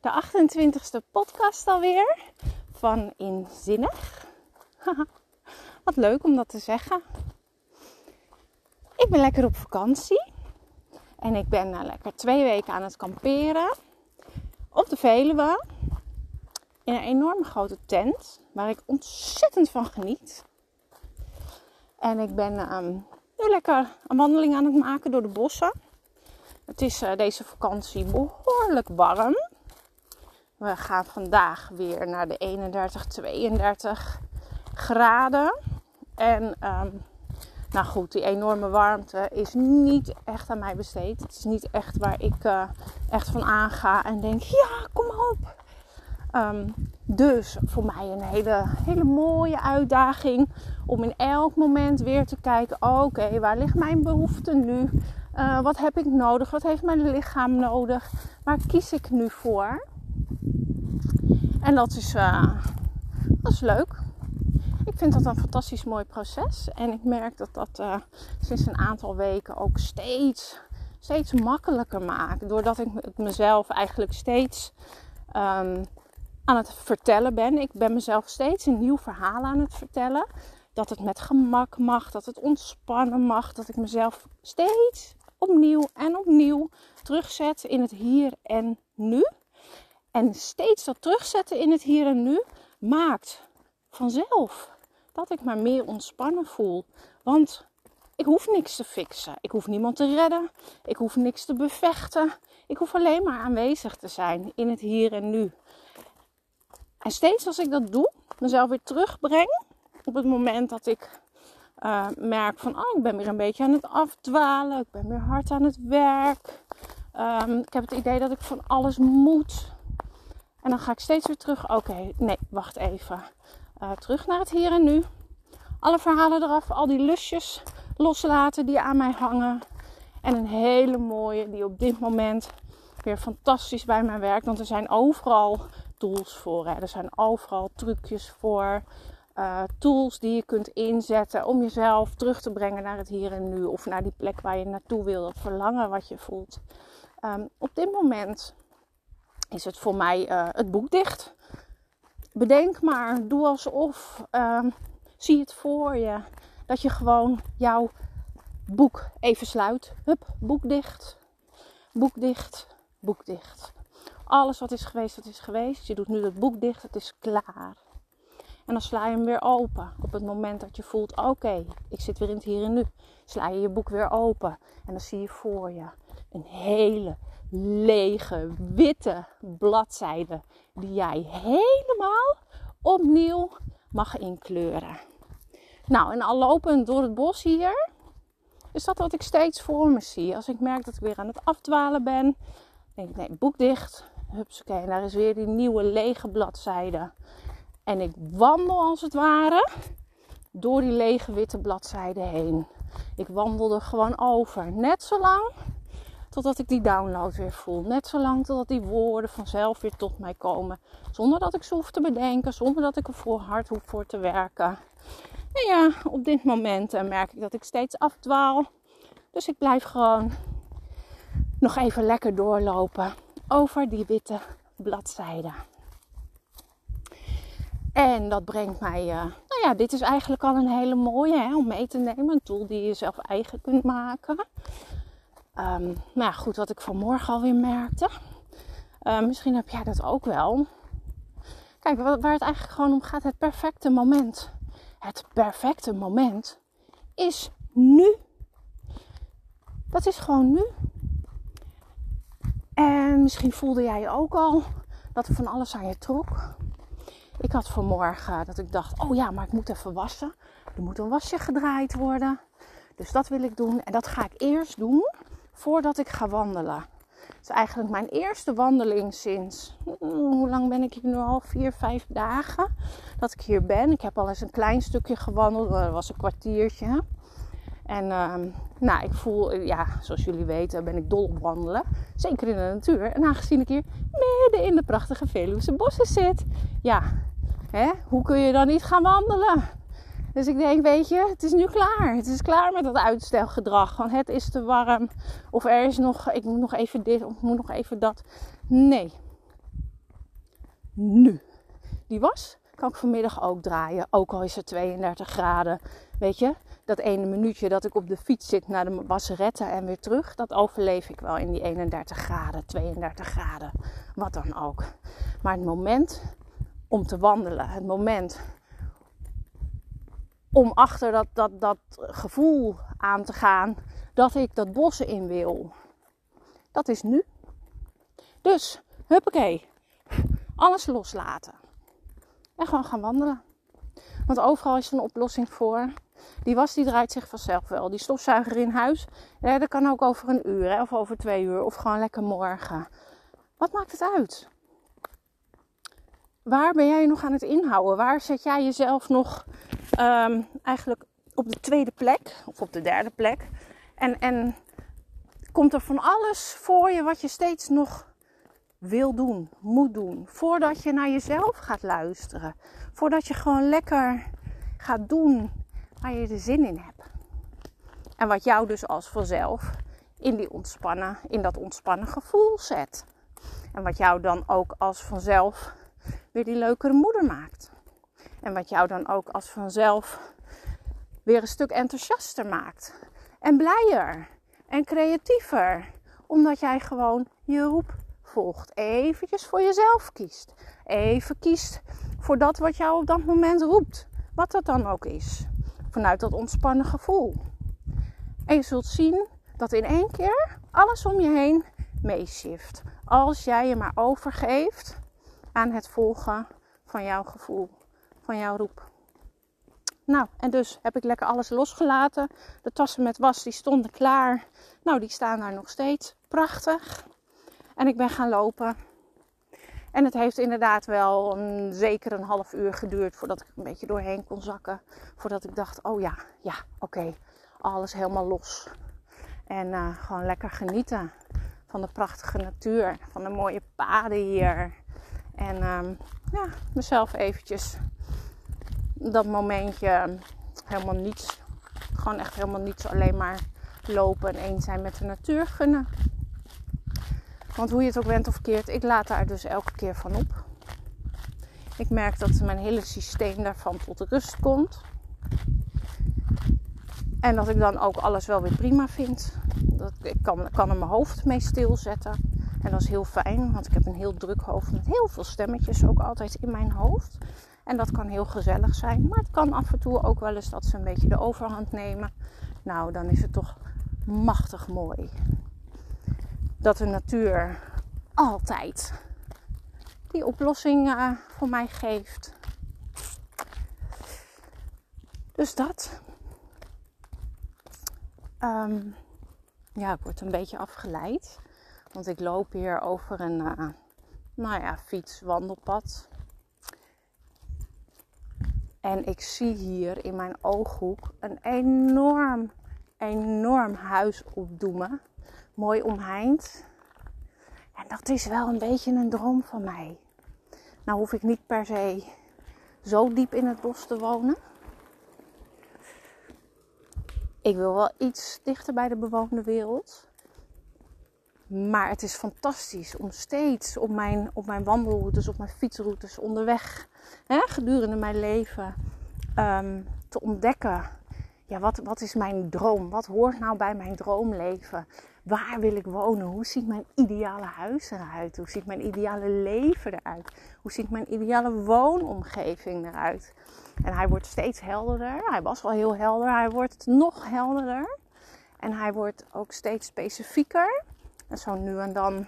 de 28ste podcast alweer van Inzinnig. Wat leuk om dat te zeggen. Ik ben lekker op vakantie en ik ben uh, lekker twee weken aan het kamperen op de Veluwe in een enorme grote tent waar ik ontzettend van geniet. En ik ben um, nu lekker een wandeling aan het maken door de bossen. Het is uh, deze vakantie behoorlijk warm. We gaan vandaag weer naar de 31, 32 graden. En um, nou goed, die enorme warmte is niet echt aan mij besteed. Het is niet echt waar ik uh, echt van aanga en denk, ja, kom op. Um, dus voor mij een hele, hele mooie uitdaging om in elk moment weer te kijken: oké, waar ligt mijn behoefte nu? Uh, wat heb ik nodig? Wat heeft mijn lichaam nodig? Waar kies ik nu voor? En dat is, uh, dat is leuk. Ik vind dat een fantastisch mooi proces. En ik merk dat dat uh, sinds een aantal weken ook steeds, steeds makkelijker maakt. Doordat ik het mezelf eigenlijk steeds um, aan het vertellen ben. Ik ben mezelf steeds een nieuw verhaal aan het vertellen. Dat het met gemak mag, dat het ontspannen mag. Dat ik mezelf steeds opnieuw en opnieuw terugzet in het hier en nu. En steeds dat terugzetten in het hier en nu maakt vanzelf dat ik maar meer ontspannen voel. Want ik hoef niks te fixen. Ik hoef niemand te redden. Ik hoef niks te bevechten. Ik hoef alleen maar aanwezig te zijn in het hier en nu. En steeds als ik dat doe, mezelf weer terugbreng op het moment dat ik uh, merk van, oh, ik ben weer een beetje aan het afdwalen, ik ben weer hard aan het werk. Um, ik heb het idee dat ik van alles moet. En dan ga ik steeds weer terug. Oké, nee, wacht even. Uh, terug naar het hier en nu. Alle verhalen eraf, al die lusjes loslaten die aan mij hangen. En een hele mooie die op dit moment weer fantastisch bij mij werkt. Want er zijn overal tools voor. Hè. Er zijn overal trucjes voor. Uh, tools die je kunt inzetten om jezelf terug te brengen naar het hier en nu. Of naar die plek waar je naartoe wil. Dat verlangen wat je voelt. Um, op dit moment is het voor mij uh, het boek dicht. Bedenk maar, doe alsof, uh, zie het voor je. Dat je gewoon jouw boek even sluit. Hup, boek dicht. Boek dicht, boek dicht. Alles wat is geweest, dat is geweest. Je doet nu het boek dicht, het is klaar. En dan sla je hem weer open. Op het moment dat je voelt, oké, ik zit weer in het hier en nu. Sla je je boek weer open. En dan zie je voor je een hele lege, witte bladzijde. Die jij helemaal opnieuw mag inkleuren. Nou, en al lopend door het bos hier, is dat wat ik steeds voor me zie. Als ik merk dat ik weer aan het afdwalen ben, denk ik, nee, boek dicht. Hupsakee, en daar is weer die nieuwe lege bladzijde. En ik wandel als het ware door die lege witte bladzijde heen. Ik wandel er gewoon over. Net zo lang totdat ik die download weer voel. Net zo lang totdat die woorden vanzelf weer tot mij komen. Zonder dat ik ze hoef te bedenken, zonder dat ik er voor hard hoef voor te werken. En ja, op dit moment eh, merk ik dat ik steeds afdwaal. Dus ik blijf gewoon nog even lekker doorlopen over die witte bladzijde. En dat brengt mij, uh, nou ja, dit is eigenlijk al een hele mooie hè, om mee te nemen. Een tool die je zelf eigen kunt maken. Um, nou goed, wat ik vanmorgen alweer merkte. Uh, misschien heb jij dat ook wel. Kijk, waar het eigenlijk gewoon om gaat, het perfecte moment. Het perfecte moment is nu. Dat is gewoon nu. En misschien voelde jij ook al dat er van alles aan je trok. Ik had vanmorgen dat ik dacht: oh ja, maar ik moet even wassen. Er moet een wasje gedraaid worden. Dus dat wil ik doen. En dat ga ik eerst doen voordat ik ga wandelen. Het is eigenlijk mijn eerste wandeling sinds, hmm, hoe lang ben ik hier nu al? Vier, vijf dagen dat ik hier ben. Ik heb al eens een klein stukje gewandeld, dat was een kwartiertje. En uh, nou, ik voel, ja, zoals jullie weten, ben ik dol op wandelen. Zeker in de natuur. En aangezien ik hier midden in de prachtige Veluwse bossen zit, ja, hè, hoe kun je dan niet gaan wandelen? Dus ik denk, weet je, het is nu klaar. Het is klaar met dat uitstelgedrag. Want het is te warm. Of er is nog, ik moet nog even dit of moet nog even dat. Nee. nu. Die was kan ik vanmiddag ook draaien. Ook al is het 32 graden. Weet je, dat ene minuutje dat ik op de fiets zit naar de wasseretten en weer terug, dat overleef ik wel in die 31 graden, 32 graden, wat dan ook. Maar het moment om te wandelen, het moment om achter dat, dat, dat gevoel aan te gaan dat ik dat bossen in wil, dat is nu. Dus, huppakee, alles loslaten. En gewoon gaan wandelen. Want overal is een oplossing voor. Die was die draait zich vanzelf wel. Die stofzuiger in huis, ja, dat kan ook over een uur hè, of over twee uur of gewoon lekker morgen. Wat maakt het uit? Waar ben jij nog aan het inhouden? Waar zet jij jezelf nog um, eigenlijk op de tweede plek of op de derde plek? En, en komt er van alles voor je wat je steeds nog wil doen, moet doen. Voordat je naar jezelf gaat luisteren. Voordat je gewoon lekker gaat doen waar je er zin in hebt. En wat jou dus als vanzelf in, die ontspannen, in dat ontspannen gevoel zet. En wat jou dan ook als vanzelf weer die leukere moeder maakt. En wat jou dan ook als vanzelf weer een stuk enthousiaster maakt. En blijer. En creatiever. Omdat jij gewoon je roep volgt. Eventjes voor jezelf kiest. Even kiest voor dat wat jou op dat moment roept. Wat dat dan ook is. Vanuit dat ontspannen gevoel. En je zult zien dat in één keer alles om je heen meeshift. Als jij je maar overgeeft aan het volgen van jouw gevoel, van jouw roep. Nou, en dus heb ik lekker alles losgelaten. De tassen met was, die stonden klaar. Nou, die staan daar nog steeds. Prachtig. En ik ben gaan lopen. En het heeft inderdaad wel een, zeker een half uur geduurd voordat ik een beetje doorheen kon zakken. Voordat ik dacht, oh ja, ja, oké, alles helemaal los. En uh, gewoon lekker genieten van de prachtige natuur, van de mooie paden hier. En um, ja, mezelf eventjes dat momentje helemaal niets, gewoon echt helemaal niets, alleen maar lopen en eens zijn met de natuur gunnen. Want hoe je het ook went of keert, ik laat daar dus elke keer van op. Ik merk dat mijn hele systeem daarvan tot rust komt. En dat ik dan ook alles wel weer prima vind. Dat, ik kan, kan er mijn hoofd mee stilzetten. En dat is heel fijn, want ik heb een heel druk hoofd met heel veel stemmetjes ook altijd in mijn hoofd. En dat kan heel gezellig zijn. Maar het kan af en toe ook wel eens dat ze een beetje de overhand nemen. Nou, dan is het toch machtig mooi dat de natuur altijd die oplossing uh, voor mij geeft. Dus dat. Um, ja, ik word een beetje afgeleid. Want ik loop hier over een uh, nou ja, fietswandelpad. En ik zie hier in mijn ooghoek een enorm, enorm huis opdoemen mooi omheind. En dat is wel een beetje een droom van mij. Nou hoef ik niet per se zo diep in het bos te wonen. Ik wil wel iets dichter bij de bewoonde wereld. Maar het is fantastisch om steeds op mijn, op mijn wandelroutes, op mijn fietsroutes onderweg, hè, gedurende mijn leven, um, te ontdekken. Ja, wat, wat is mijn droom? Wat hoort nou bij mijn droomleven? Waar wil ik wonen? Hoe ziet mijn ideale huis eruit? Hoe ziet mijn ideale leven eruit? Hoe ziet mijn ideale woonomgeving eruit? En hij wordt steeds helderder. Hij was al heel helder. Hij wordt nog helderder. En hij wordt ook steeds specifieker. En zo nu en dan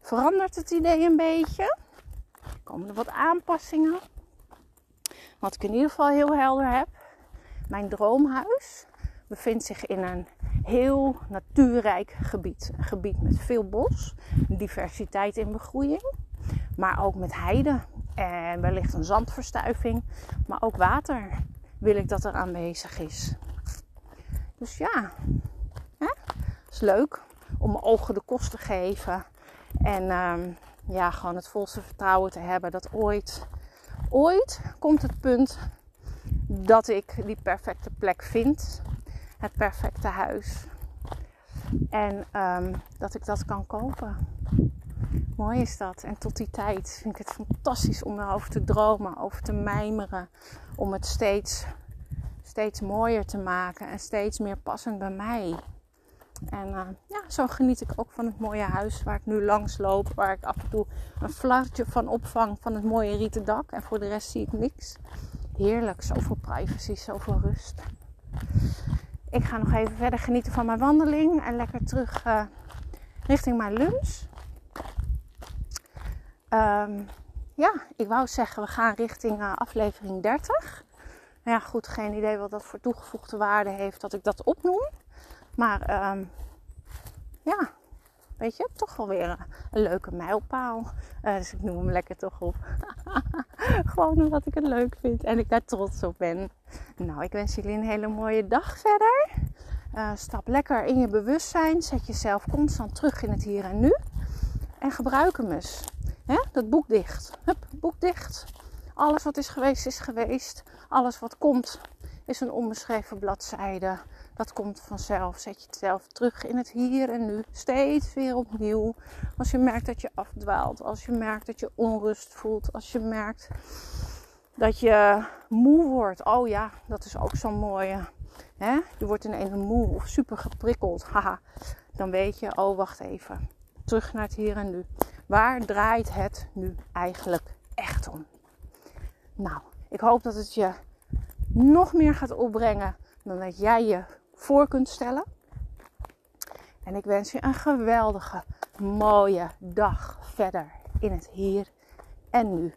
verandert het idee een beetje. Komen er wat aanpassingen. Wat ik in ieder geval heel helder heb. Mijn droomhuis bevindt zich in een heel natuurrijk gebied. Een gebied met veel bos, diversiteit in begroeiing, maar ook met heide en wellicht een zandverstuiving, maar ook water wil ik dat er aanwezig is. Dus ja, hè? is leuk om mijn ogen de kost te geven en ehm, ja, gewoon het volste vertrouwen te hebben dat ooit, ooit komt het punt dat ik die perfecte plek vind het perfecte huis. En um, dat ik dat kan kopen. Mooi is dat. En tot die tijd vind ik het fantastisch om erover te dromen, over te mijmeren. Om het steeds, steeds mooier te maken en steeds meer passend bij mij. En uh, ja, zo geniet ik ook van het mooie huis waar ik nu langs loop. Waar ik af en toe een flartje van opvang van het mooie rieten dak. En voor de rest zie ik niks. Heerlijk, zoveel privacy, zoveel rust. Ik ga nog even verder genieten van mijn wandeling. En lekker terug uh, richting mijn lunch. Um, ja, ik wou zeggen, we gaan richting uh, aflevering 30. Nou ja, goed, geen idee wat dat voor toegevoegde waarde heeft dat ik dat opnoem. Maar um, ja, weet je, toch wel weer een, leuke mijlpaal. Uh, dus ik noem hem lekker toch op. Gewoon omdat ik het leuk vind en ik daar trots op ben. Nou, ik wens jullie een hele mooie dag verder. Uh, stap lekker in je bewustzijn. Zet jezelf constant terug in het hier en nu. En gebruik hem eens. Dat boek dicht. Hup, boek dicht. Alles wat is geweest, is geweest. Alles wat komt, is een onbeschreven bladzijde. Dat komt vanzelf. Zet je jezelf terug in het hier en nu. Steeds weer opnieuw. Als je merkt dat je afdwaalt. Als je merkt dat je onrust voelt. Als je merkt dat je moe wordt. Oh ja, dat is ook zo'n mooie. Je wordt ineens moe of super geprikkeld. Haha. Dan weet je, oh wacht even. Terug naar het hier en nu. Waar draait het nu eigenlijk echt om? Nou, ik hoop dat het je nog meer gaat opbrengen dan dat jij je voor kunt stellen. En ik wens je een geweldige, mooie dag verder in het hier en nu.